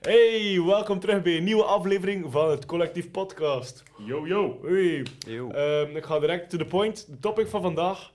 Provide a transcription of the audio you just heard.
Hey, welkom terug bij een nieuwe aflevering van het Collectief Podcast. Yo, yo. Hoi. Yo. Ehm, ik ga direct to the point. De topic van vandaag